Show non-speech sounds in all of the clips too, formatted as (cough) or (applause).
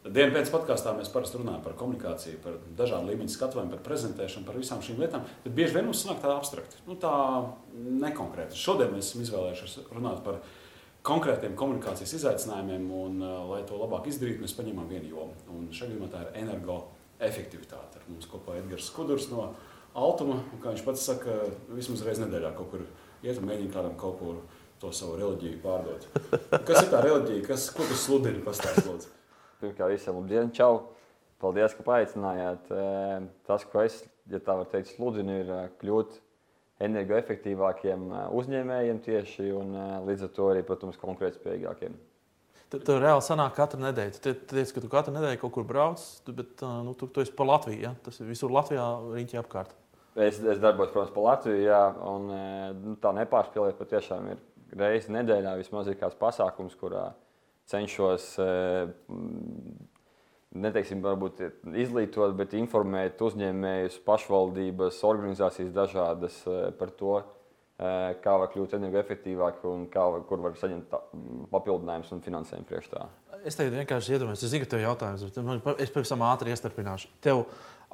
Dienu pēc podkāstā mēs parasti runājam par komunikāciju, par dažādu līmeņu skatuvēm, par prezentēšanu, par visām šīm lietām. Bet bieži vien mums sanāk tā abstrakti, nu, tā nekonkrēti. Šodien mēs esam izvēlējušies runāt par konkrētiem komunikācijas izaicinājumiem, un, uh, lai to labāk izdarītu, mēs paņemam vienu jomu. Un šajā gadījumā tā ir energoefektivitāte. Ar mums kopā ir Edgars Skudrs no Altuma, un, kā viņš pats saka, vismaz reizē nedēļā kaut kur iet un mēģina kādam kaut kur to savu reliģiju pārdot. Kas ir tā reliģija, kas, ko tu sludini pastāstīt? Pirmkārt, visiem labdien, čau! Paldies, ka paaicinājāt. Tas, ko es, ja tā var teikt, sludinu, ir kļūt energoefektīvākiem uzņēmējiem tieši un līdz ar to arī, protams, konkurētspējīgākiem. Tad tev reāli sanāk katru nedēļu. Tu teici, ka tu katru nedēļu kaut kur brauc, bet nu, tu, tu esi pa Latviju. Ja? Tas ir visur Latvijā, riņķī apkārt. Es, es darbojos, protams, pa Latviju, jā, un nu, tā nepārspēlēt patiešām ir reizi nedēļā vismaz ir kāds pasākums, kurā cenšos neteiksim, varbūt izglītot, bet informēt uzņēmējus, pašvaldības, organizācijas dažādas par to, kā var kļūt energoefektīvāk un kā, kur var saņemt papildinājumus un finansējumu priekš tā. Es tev vienkārši iedomājos, es zinu, ka tev ir jautājums, bet es pavisam ātri iestarpināšu. Tev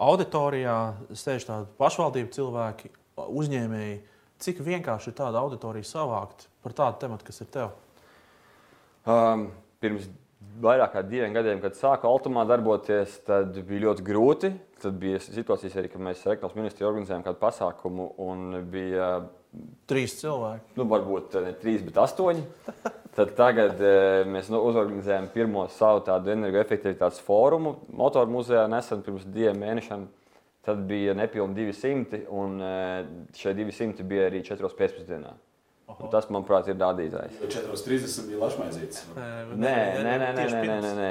auditorijā sēž tādi pašvaldību cilvēki, uzņēmēji. Cik vienkārši ir tāda auditorija savākt par tādu tematu, kas ir tev? Um, pirms vairāk kā diviem gadiem, kad sāku automā darboties, tad bija ļoti grūti. Tad bija situācijas arī, kad mēs Reklāmas ministrijā organizējām kādu pasākumu un bija trīs cilvēki. Nu, varbūt ne trīs, bet astoņi. Tad tagad e, mēs nu, uzorganizējām pirmo savu tādu energoefektivitātes fórumu motoru muzejā nesen pirms diviem mēnešiem. Tad bija nepilnīgi 200, un e, šie 200 bija arī 4 pēcpusdienā. Un tas, manuprāt, ir rādītājs. 4,30 bija lašmaizītes. Nē, nē, nē, nē, nē, nē, nē, nē,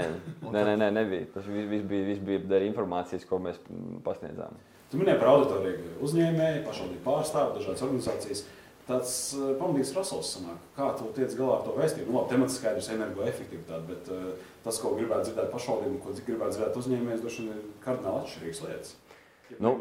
nē, nē, nē, nebija. Tas viss bija, viss bija dēļ informācijas, ko mēs pasniedzām. Tu minēji par auditoriju uzņēmēju, pašvaldību pārstāvu, dažādas organizācijas. Tāds pamatīgs rasels sanāk. Kā tu tiec galā ar to vēstījumu? Nu, labi, temats skaidrs energoefektivitāte, bet uh, tas, ko gribētu dzirdēt pašvaldību, ko gribētu dzirdēt uzņēmējs, droši vien ir kardināli atšķirīgas lietas. Nu,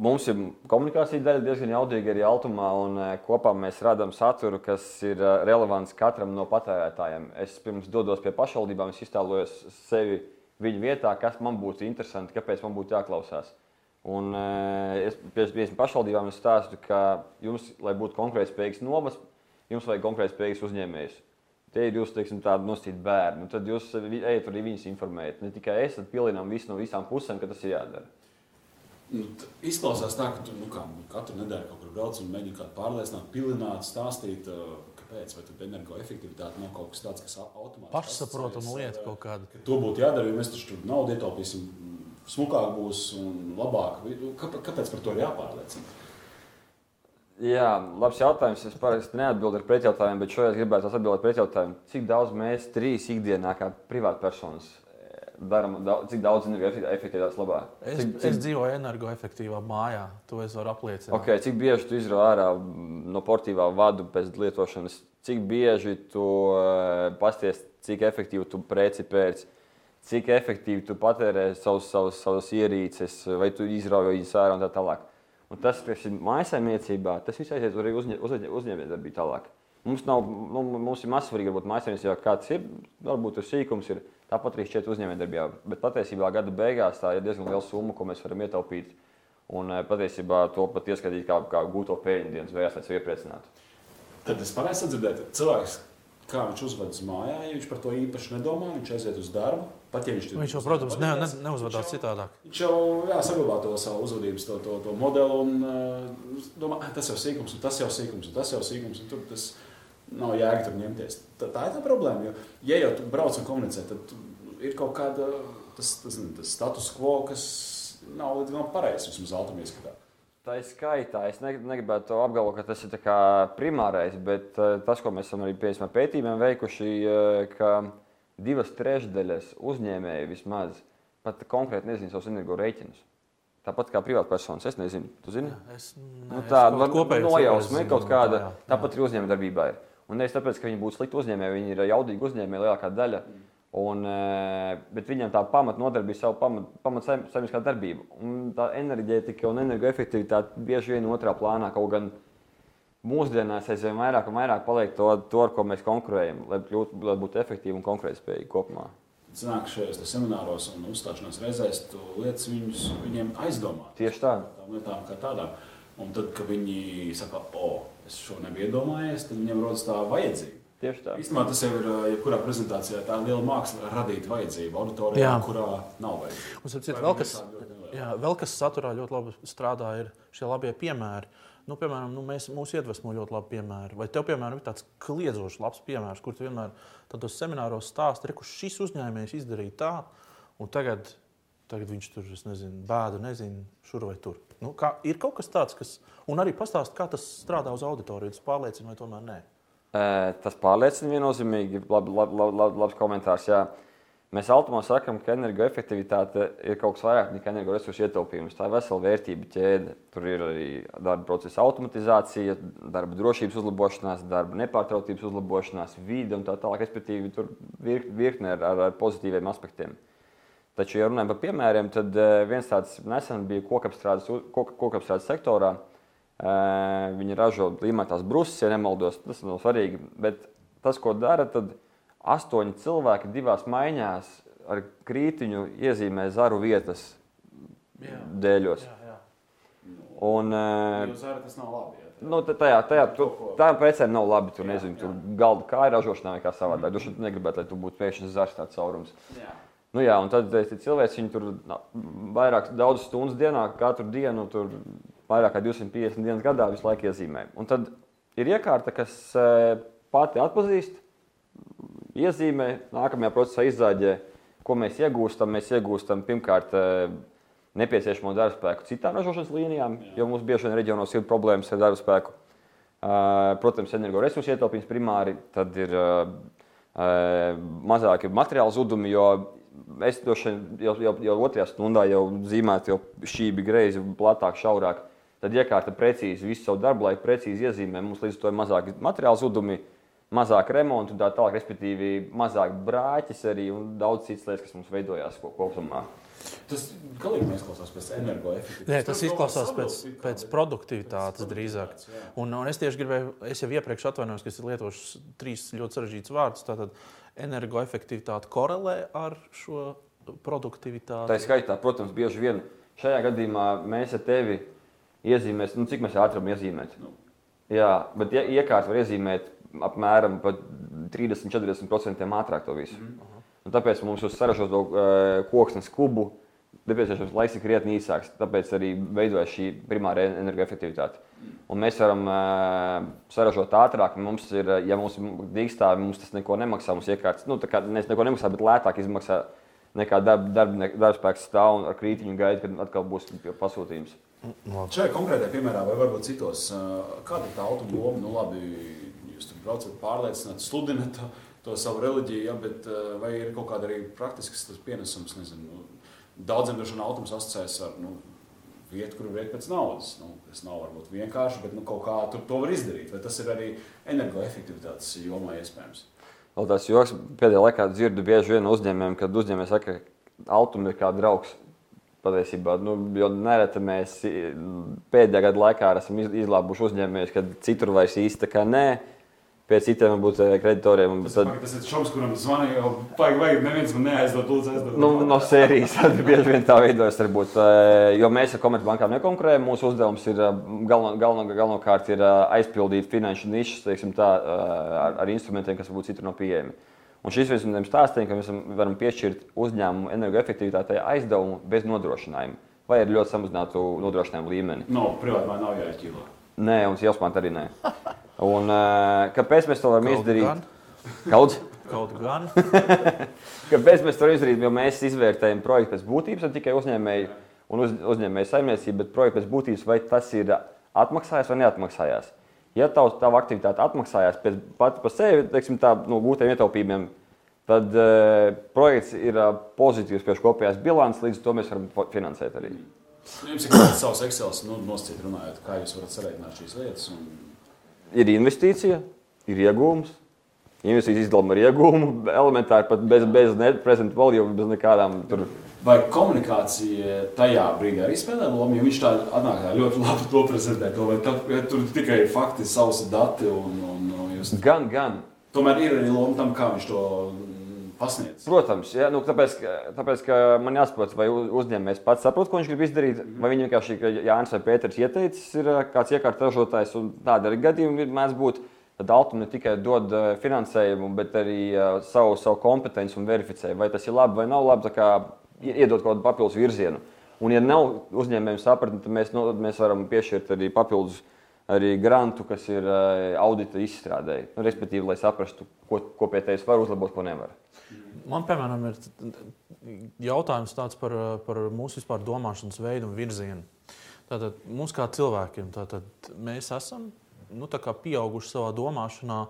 mums ir komunikācija daļa diezgan jaudīga arī Altumā, un kopā mēs radām saturu, kas ir relevants katram no patērētājiem. Es pirms dodos pie pašvaldībām, es iztēlojos sevi viņu vietā, kas man būtu interesanti, kāpēc man būtu jāklausās. Un es pie pašvaldībām es stāstu, ka jums, lai būtu konkurētspējīgs novads, jums vajag konkurētspējīgs uzņēmējs. Tie ir jūsu teiksim, nosīti bērni. Tad jūs ejat arī viņus informēt. Ne tikai es, tad pilinām visu no visām pusēm, ka tas ir jādara. Nu, izklausās tā, ka tu nu, kā, katru nedēļu kaut kur brauc un mēģini kādu pārliecināt, pilināt, stāstīt, kāpēc. Vai tad energoefektivitāte nav kaut kas tāds, kas automātiski pašsaprotama lieta kaut kāda. To būtu jādara, jo mēs taču tur naudu ietaupīsim smukāk būs un labāk. Kāpēc par to ir jāpārliecina? Jā, labs jautājums. Es parasti neatbildu ar pretjautājumu, bet šodien gribētu atbildēt pretjautājumu. Cik daudz mēs trīs ikdienā kā privātpersonas darām, cik daudz energoefektivitātes labā? Es, cik, cik... es dzīvoju energoefektīvā mājā, to es varu apliecināt. Okay, cik bieži tu izrauj ārā no portīvā vadu pēc lietošanas? Cik bieži tu uh, pasties, cik efektīvi tu preci pēc? cik efektīvi tu patērē savus, savus, savus ierīces, vai tu izrauj viņus ārā un tā tālāk. Un tas, kas ir mājsaimniecībā, tas viss aiziet arī uzņē, uzņē, uzņēmējdarbību tālāk. Mums, nav, nu, mums ir mazsvarīgi, varbūt mājsaimniecībā kāds ir, varbūt tas sīkums ir, tāpat arī šķiet uzņēmējdarbībā. Bet patiesībā gada beigās tā ir diezgan liela summa, ko mēs varam ietaupīt. Un eh, patiesībā to pat ieskatīt kā, kā gūto peļņu dienas beigās, lai sevi iepriecinātu. Tad es pareizi sadzirdēju, cilvēks, kā viņš uzvedas mājā, ja viņš par to īpaši nedomā, viņš aiziet uz darbu, Pat, ja viņš, viņš jau, protams, ne, ne, neuzvedās citādāk. Viņš jau jā, saglabā to savu uzvedības to, to, to modeli un uh, domā, tas jau sīkums, un tas jau sīkums, un tas jau sīkums. Un tur tas nav jēga tur ņemties. Tā, tā ir tā problēma. Jo, ja jau tu brauc un komunicē, tad ir kaut kāda tas, tas, tas status quo, kas nav līdz galam pareizs vismaz automātiski. Tā ir skaitā. Es negribētu apgalvot, ka tas ir primārais, bet uh, tas, ko mēs esam arī pētījumiem veikuši, uh, ka divas trešdaļas uzņēmēji vismaz pat konkrēti nezina savus energo rēķinus. Tāpat kā privātpersonas, es nezinu, tu zini? Jā, es, ne, nu, nojausma ir kaut kāda, tā, jā, jā. tāpat arī uzņēmējdarbībā ir. Un nevis tāpēc, ka viņi būtu slikti uzņēmēji, viņi ir jaudīgi uzņēmēji lielākā daļa. Un, e, bet viņam tā pamatnodarbība savu pamat, pamat darbība. Un tā enerģētika un energoefektivitāte bieži vien otrā plānā kaut gan mūsdienās aizvien vairāk un vairāk paliek to, to ar ko mēs konkurējam, lai, kļūt, lai būtu efektīvi un konkurētspējīgi kopumā. Sanāk, šajos semināros un uzstāšanās reizēs tu lietas viņus, viņiem aizdomāt. Tieši tā. Tām lietām kā tādām. Un tad, kad viņi saka, o, es šo nebiju iedomājies, tad viņiem rodas tā vajadzība. Tieši tā. Īstenībā tas jau ir ā, jebkurā prezentācijā tā liela māksla radīt vajadzību auditorijā, Jā. kurā nav vajadzība. Un, starp citu, Vai vēl kas, ir jā, vēl kas saturā ļoti labi strādā, ir šie labie piemēri. Nu, piemēram, nu, mēs, mūs iedvesmo ļoti labi piemēri. Vai tev, piemēram, ir tāds kliedzošs, labs piemērs, kur tu vienmēr tādos semināros stāsti, ka šis uzņēmējs izdarīja tā, un tagad, tagad viņš tur, es nezinu, bēda, nezinu, šur vai tur. Nu, kā, ir kaut kas tāds, kas, un arī pastāst, kā tas strādā uz auditoriju, tas pārliecina vai tomēr nē. Ē, Tas pārliecina viennozīmīgi. Lab, lab, lab, lab, labs komentārs. Jā. Mēs Altumā sakām, ka energoefektivitāte ir kaut kas vairāk nekā energoresursu ietaupījums. Tā ir vesela vērtība ķēde. Tur ir arī darba procesa automatizācija, darba drošības uzlabošanās, darba nepārtrautības uzlabošanās, vide un tā tālāk. Respektīvi, tur ir virkne ar, ar, ar pozitīviem aspektiem. Taču, ja runājam par piemēriem, tad eh, viens tāds nesen bija kokapstrādes, kokapstrādes sektorā. Eh, Viņi ražo līmētās brūces, ja nemaldos. Tas nav svarīgi. Bet tas, ko dara, tad astoņi cilvēki divās maiņās ar krītiņu iezīmē zaru vietas dēļos. Jā, jā. Un, eh, Jo zara tas nav labi. jā. Nu, tā- tajā, tajā, tu, tām precēm nav labi. Tur nezinu, tur galda kā ir ražošanā vai kā savādāk. Tu šeit negribētu, lai tur būtu pēkšņi zars tāds caurums. Jā. Nu, jā, un tad tie cilvēki viņi tur na, vairāk, daudz stundu dienā, katru dienu, tur vairāk kā 250 dienas gadā visu laiku iezīmē. Un tad ir iekārta, kas eh, pati atpazīst, iezīmē, nākamajā procesā izzāģē, ko mēs iegūstam. Mēs iegūstam pirmkārt eh, nepieciešamo darba spēku citām ražošanas līnijām, jo mums bieži vien reģionos ir problēmas ar darba spēku. Uh, Protams, energoresursu ietaupījums primāri, tad ir mazāki materiāla zudumi, jo es droši vien jau, jau, jau otrajā stundā jau zīmētu, jau šī bija greizi, platāk, šaurāk. Tad iekārta precīzi visu savu darbu laiku, precīzi iezīmē. Mums līdz ar to ir mazāki materiāla zudumi, mazāk remontu tā tālāk, respektīvi mazāk brāķis arī un daudz citas lietas, kas mums veidojās ko- kopumā. Tas galīgi neizklausās pēc energoefektivitātes. Nē, tas izklausās pēc, pēc produktivitātes drīzāk. Un, un es tieši gribēju, es jau iepriekš atvainojos, ka es lietošu trīs ļoti sarežģītus vārdus. Tātad energoefektivitāte korelē ar šo Tā produktivitāti. ir skaitā, protams, bieži vien šajā gadījumā mēs ar tevi iezīmēsim, nu, cik mēs ātri varam iezīmēt. Nu. Jā, bet ie- iekārta var iezīmēt apmēram pat 30-40% ātrāk to visu. Mm -hmm. Un tāpēc mums uz saražoto uh, koksnes kubu nepieciešams laiks krietni īsāks. Tāpēc arī veidojas šī primārā energoefektivitāte. Un mēs varam uh, saražot ātrāk. Mums ir, ja mums ir dīkstāvi, mums tas neko nemaksā. Mums iekārts, nu, tā kā nevis neko nemaksā, bet lētāk izmaksā nekā darba, darba, darbspēks stāv un ar krītiņu gaida, kad atkal būs pasūtījums. Šajā konkrētajā piemērā, vai varbūt citos, kāda ir tā automobīla? Nu, labi, jūs tur braucat, pārliecināt, sludināt to, to savu reliģiju, ja, bet vai ir kaut kāda arī praktisks tas pienesums? Nezinu, nu, daudziem vien autors asociējas ar nu, vietu, kur ir pēc naudas. Nu, tas nav varbūt vienkārši, bet nu, kaut kā tur to var izdarīt. Vai tas ir arī energoefektivitātes jomā iespējams? Vēl tāds joks pēdējā laikā dzirdu bieži vien uzņēmējiem, kad uzņēmēji saka, ka Altuma ir kā draugs. Patiesībā, nu, jo nereti mēs pēdējā gada laikā esam iz- izlābuši uzņēmējus, kad citur vairs īsti tā kā nē, pie citiem varbūt eh, kreditoriem. Tas, Tad, tas ir šoks, kuram zvanīja, jau vajag, vajag, neviens man neaizdod, lūdzu, aizdod. nu, no sērijas tad bieži vien tā veidojas. Varbūt, eh, jo mēs ar komercbankām nekonkurējam. Mūsu uzdevums ir eh, galveno, galveno, galvenokārt ir aizpildīt finanšu nišas teiksim, tā, ar, ar instrumentiem, kas varbūt citur nav pieejami. Un šis viens no tiem stāstiem, ka mēs varam piešķirt uzņēmumu energoefektivitātei aizdevumu bez nodrošinājuma vai ar ļoti samazinātu nodrošinājumu līmeni. No, privāti man nav jāķilo. Nē, un jāsmāt arī nē. Un, kāpēc mēs to varam Kaut izdarīt? gan. Kaut Kaut gan. (laughs) Kāpēc mēs to izdarām? Jo mēs izvērtējam projektu pēc būtības, ne tikai uzņēmēju un uz, uzņēmēju saimniecību, bet projektu pēc būtības, vai tas ir atmaksājās vai neatmaksājās. Ja tavs, tava aktivitāte atmaksājās pēc pati par sevi, teiksim, tā, no gūtiem ietaupījumiem, tad uh, projekts ir uh, pozitīvs pie kopējās bilances, līdz to mēs varam finansēt arī. Nu, Jums ir kāds savs Excel, nu, nosacīt runājot, kā jūs varat sarēķināt šīs lietas. Un... Ir investīcija, ir iegūms. Investīcijas izdalījuma ir iegūma, elementāri pat bez, bez neprezentu valījumu, bez nekādām tur. Vai komunikācija tajā brīdī arī spēlē lomu? Jo viņš tā atnāk tā ļoti labi to prezentē, to, vai tā, vai tur tikai fakti, sausi dati. Un, un, un jūs... Gan, gan. Tomēr ir arī loma tam, kā viņš to pasniedz. Protams, ja, nu, tāpēc, tāpēc, man jāsaprot, vai uz- uzņēmējs pats saprot, ko viņš grib izdarīt, vai viņa vienkārši, Jānis vai Pēters ieteicis, ir ā, kāds iekārtas ražotājs, un tāda arī gadījumi ir mēdz būt. Tad Altum ne tikai dod ā, finansējumu, bet arī ā, savu, savu kompetenci un verificē, vai tas ir labi vai nav labi, kā iedot kaut kādu papildus virzienu. Un, ja nav uzņēmējiem sapratni, tad mēs, no, mēs varam piešķirt arī papildus arī grantu, kas ir ā, audita izstrādēji. Nu, respektīvi, lai saprastu, ko, ko pie tevis var uzlabot, ko nevar. Man, piemēram, ir jautājums par, par mūsu vispār domāšanas veidu un virzienu. Tātad mums kā cilvēkiem, tātad mēs esam nu, pieauguši savā domāšanā,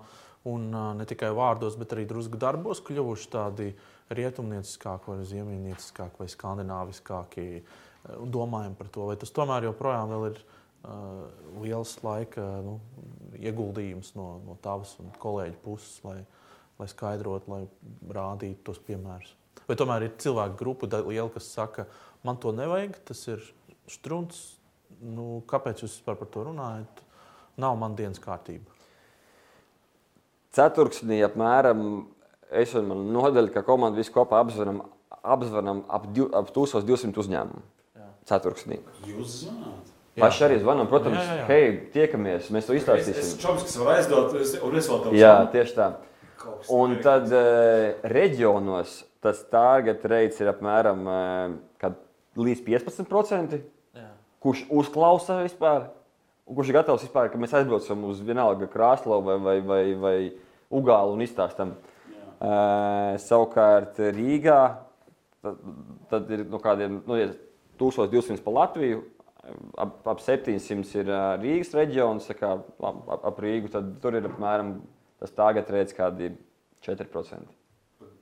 un ā, ne tikai vārdos, bet arī drusku darbos, kļuvuši tādi rietumnieciskāki, vai ziemeļnieciskāki, vai skandināviskāki. un Domājam par to, vai tas tomēr joprojām ir liels laika nu, ieguldījums no, no tavas un kolēģa puses, lai, lai skaidrotu, lai rādītu tos piemērus. Vai tomēr ir cilvēku grupa liela, kas saka, man to nevajag, tas ir strunts, nu, kāpēc jūs vispār par to runājat? Nav man dienas kārtība. Ceturksnī apmēram es un mana nodaļa, ka komanda visi kopā apzvanām, apzvanām ap, div, ap 1200 uzņēmumu. Ceturksnī. Jūs zināt? Paši arī zvanām, protams, Jā, jā, jā. hei, tiekamies, mēs to Es izstāstīsim. čoms, kas var aizdot, es- un es vēl tev Jā, zvanu. tieši tā. Kaut Un tad uh, reģionos tas target rates ir apmēram uh, kad līdz 15%. Jā. Kurš uzklausa vispār? Un kurš ir gatavs vispār, ka mēs aizbraucam uz vienalga Krāslavu vai, vai, vai, vai Ugālu un izstāstam? Uh, savukārt Rīgā tad, tad ir no kādiem nu, ja 1200 pa Latviju. Ap, ap 700 ir Rīgas reģions, kā ap, ap, ap Rīgu. Tad tur ir apmēram tas tagad redzams, kādi 4%.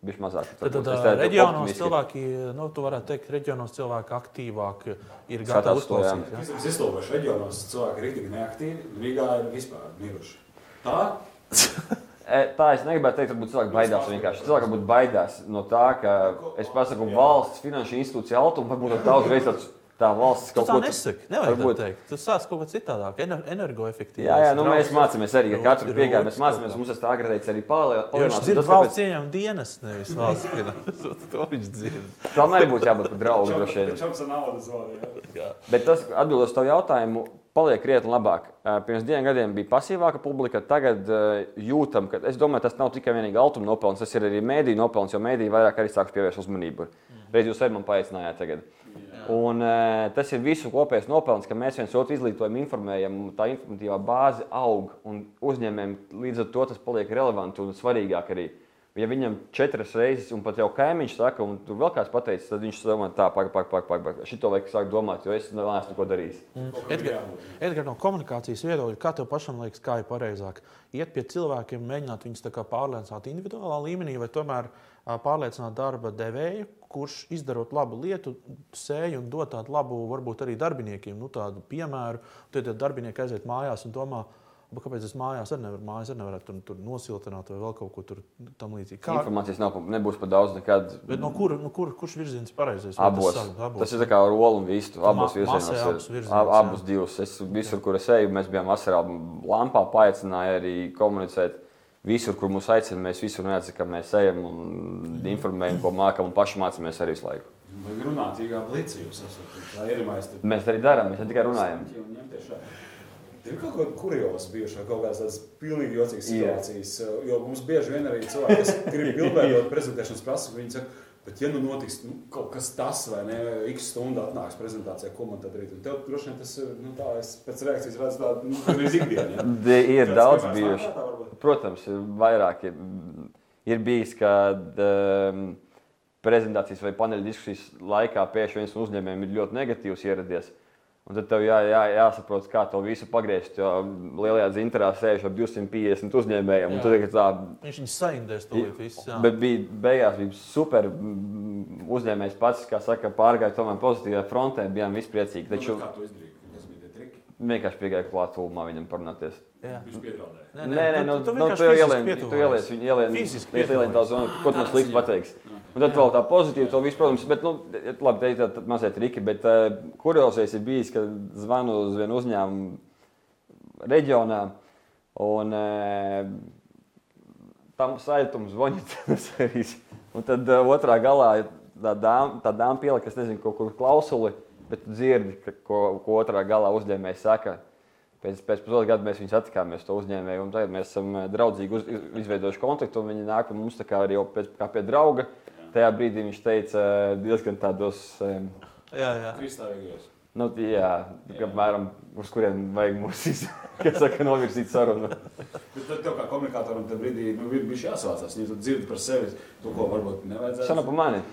Viņš mazāk. Tad, tad tādu reģionos cilvēki, nu, tu varētu teikt, reģionos cilvēki aktīvāk ir gatavi uzklausīt. Ja? Es izlūkošu reģionos, cilvēki ir rīktīgi neaktīvi. Rīgā ir vispār miruši. Tā? (laughs) E, Tā es negribētu teikt, varbūt cilvēki baidās vienkārši. Cilvēki varbūt baidās no tā, ka es pasaku valsts finanšu institūciju altumu, varbūt daudz reizes tāds tā valsts kaut ko nesaki. Nevajag tā varbūt- teikt. Tu sāc kaut ko citādāk, ener energoefektīvi. Jā, jā, nu mēs mācāmies arī, ka katru Rūpes piegāju mēs mācāmies, kā. mums tas tā agradēts arī palielināt. Jo viņš dzird Tas, valsts kāpēc- ieņēmuma dienas, nevis valsts finanses. (laughs) To viņš dzird. Tam arī būtu jābūt par draugu droši vien. Bet tas, atbildot uz tavu jautājumu, paliek krietni labāk. Pirms diviem gadiem bija pasīvāka publika, tagad jūtam, ka es domāju, tas nav tikai vienīgi altuma nopelns, tas ir arī mēdīņu nopelns, jo mēdīņi vairāk arī sāks pievērst uzmanību. Reiz jūs arī man paaicinājāt tagad. Un, eh, tas ir visu kopējais nopelns, ka mēs viens otru izglītojam, informējam, un tā informatīvā bāze aug. un Uzņēmējiem līdz ar to tas paliek relevanti un svarīgāk arī. Ja viņam četras reizes, un pat jau kaimiņš saka, un tur vēl kāds pateicis, tad viņš domā, tā, pagaidi, pagaidi, pagaidi. Šito vajag sākt domāt, jo es neesmu neko darījis. Edgars, Edgar, no komunikācijas viedokļa, kā tev pašam liekas, kā ir pareizāk? Iet pie cilvēkiem, mēģināt viņus pārliecināt individuālā līmenī, vai tomēr pārliecināt darba devēju, kurš izdarot labu lietu, sēž un dod tādu labu, varbūt arī darbiniekiem, nu, tādu piemēru. Tad darbinieki aiziet mājās un domā, "Bet kāpēc es mājās arī nevaru, mājās arī nevaru tur, tur nosiltināt vai vēl kaut ko tur tam līdzīgu. Kā? Informācijas nav, nebūs par daudz nekad. Bet no kura, no kura, kurš virziens ir pareizais? Vai Abos. Tas, sag- Tas ir tā kā rola un vistu. Abos Ma- virzienos. abus ir. virzienos, Ab- jā. Abus divus. Es visur, kur es eju, mēs bijām vasarā lampā, paaicināju arī komunicēt. Visur, kur mūs aicina, mēs visur neatsakām, mēs ejam un informējam, ko mākam un paši mācāmies arī visu laiku. Vajag runāt, īkā blīcī jūs esat. Tā ir maista. Mēs arī darām, mēs ne tikai runājam. Ir kaut kāda kurioza bijuši, vai kaut kādas tādas pilnīgi jocīgas situācijas. Jo mums bieži vien arī cilvēki, kas grib bildēt prezentēšanas prasu, viņi saka, bet ja nu notiks nu, kaut kas tas, vai ne, x stundu atnāks prezentācijā, ko man tad darīt? Un tev droši vien tas ir, nu tā, es pēc reakcijas redzu tādu, nu, arī ikdienu. Ja? (laughs) De, ir Kāds daudz bijuši. varbūt? Protams, ir vairāk. Ir, ir bijis, kad um, prezentācijas vai paneļa diskusijas laikā pēkšņi viens uzņēmējiem ir ļoti negatīvs ieradies. Un tad tev jā, jā, jāsaprot, kā to visu pagriezt. Jo lielajā dzinterā sēž ap 250 uzņēmējiem. un Jā. tad ir tā, Viņš viņus saindēs to visu. jā. Bet bija beigās bija super uzņēmējs pats, kā saka, pārgāja tomēr pozitīvā frontē. Bijām visi priecīgi. Taču Nu, Kā tu izdarīji? Vienkārši piegāja klāt tūmā viņam parunāties. Viņš piedraudēja. Nē, Nē, nē, nu, tu, tu, nu, tu fiziski ieliec, tu ieliec, viņu ieliec, Fiziski ieliec tā zonu, ko tu mums slikti pateiks. Un tad vēl tā pozitīva, to visu, protams, bet, nu, labi, te ir tādi mazliet riki, bet uh, kuriozais ir bijis, ka zvanu uz vienu uzņēmumu reģionā, un uh, tam saitums tas arī Un tad uh, otrā galā tā dāma, tā dāma pielika, es nezinu, kaut kur klausuli, bet dzirdi, ka, ko, ko otrā galā uzņēmējs saka. Pēc, pēc pusotra gada mēs viņus attikāmies, to uzņēmēju, un tagad mēs esam eh, draudzīgi uz, izveidojuši kontaktu. Viņi nāk pie mums kā arī pēc, kā pie drauga. Tajā brīdī viņš teica eh, diezgan tādos. Jā, jā. Kristāvīgajos. Nu, jā, apmēram uz kuriem vajag mums (laughs) saka, novirzīt sarunu. Bet tad kā komunikatoram tajā brīdī nu, ir bijis jāsavācās. Ja tu dzirdi par sevi to, ko varbūt nevajadzētu. Nav par mani.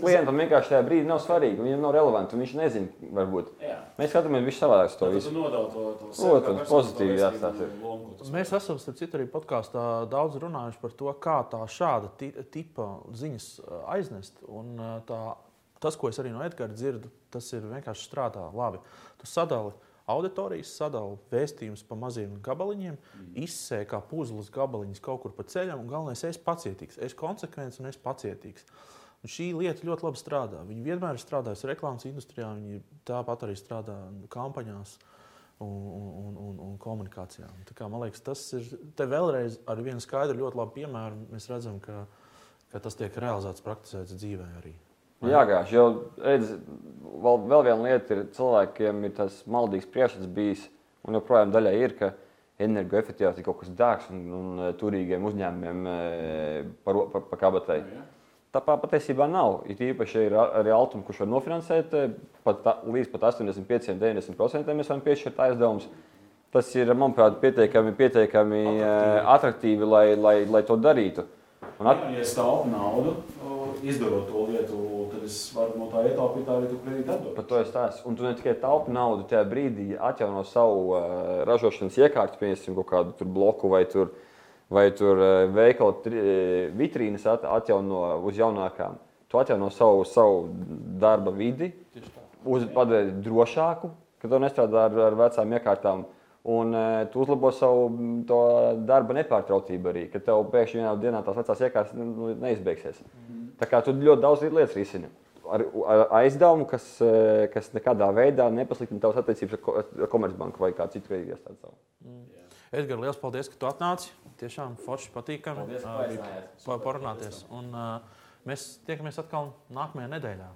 Klientam vienkārši tajā brīdī nav svarīgi, viņam nav relevanti, un viņš nezina, varbūt. Jā. Mēs skatāmies visu savādāk to visu. nodali to, to Protams, pozitīvi to jāstāsta. Mēs esam starp citu arī podkāstā daudz runājuši par to, kā tā šāda ti- tipa ziņas uh, aiznest. Un, uh, tā, tas, ko es arī no Edgara dzirdu, tas ir vienkārši strādā labi. Tu sadali auditorijas, sadali vēstījumus pa maziem gabaliņiem, mm. izsēji kā puzles gabaliņus kaut kur pa ceļam. un Galvenais, es pacietīgs, es konsekvents un es pacietīgs. Un šī lieta ļoti labi strādā. Viņi vienmēr ir strādājuši reklāmas industrijā, viņi tāpat arī strādā kampaņās un, un, un, un komunikācijā. Tā kā, man liekas, tas ir te vēlreiz ar vienu skaidru, ļoti labu piemēru. Mēs redzam, ka, ka tas tiek realizēts, praktizēts dzīvē arī. Jā, gāž, jo redz, vēl, vēl viena lieta ir, cilvēkiem ir tas maldīgs priekšstats bijis, un joprojām daļai ir, ka energoefektivitāte ir kaut kas dārgs un, un eh, turīgiem uzņēmumiem eh, par, par, par kabatai. Jā. Tā pā- patiesībā nav. It īpaši ir arī Altuma, kurš var nofinansēt eh, pat, ta- līdz pat 85-90% mēs varam piešķirt aizdevumus. Tas ir, manuprāt, pietiekami, pietiekami eh, attraktīvi, lai, lai, lai to darītu. Un at, Jā, ja es taupu naudu, izdarot to lietu, tad es varu no tā ietaupīt arī tu kredītu atdot. Par to es stāstu. Un tu ne tikai taupi naudu tajā brīdī, atjauno savu uh, ražošanas iekārtu, piemēram, kaut kādu bloku vai tur, vai tur veikalu tri- eh, vitrīnas at, atjauno uz jaunākām. Tu atjauno savu, savu darba vidi, padari drošāku, ka tu nestrādā ar, ar vecām iekārtām. Un uh, tu uzlabo savu mm, to darba nepārtrauktību arī, ka tev pēkšņi vienā dienā tās vecās iekārtas nu, neizbeigsies. Tā kā tu ļoti daudz lietas risini. Ar, ar aizdevumu, kas, eh, kas nekādā veidā nepasliktina tavas attiecības ar, ko, ar Komercbanku vai kādu citu iestādi. savu. Edgars, liels paldies, ka tu atnāci. Tiešām forši patīkami parunāties. Un, uh, mēs tiekamies atkal nākamajā nedēļā.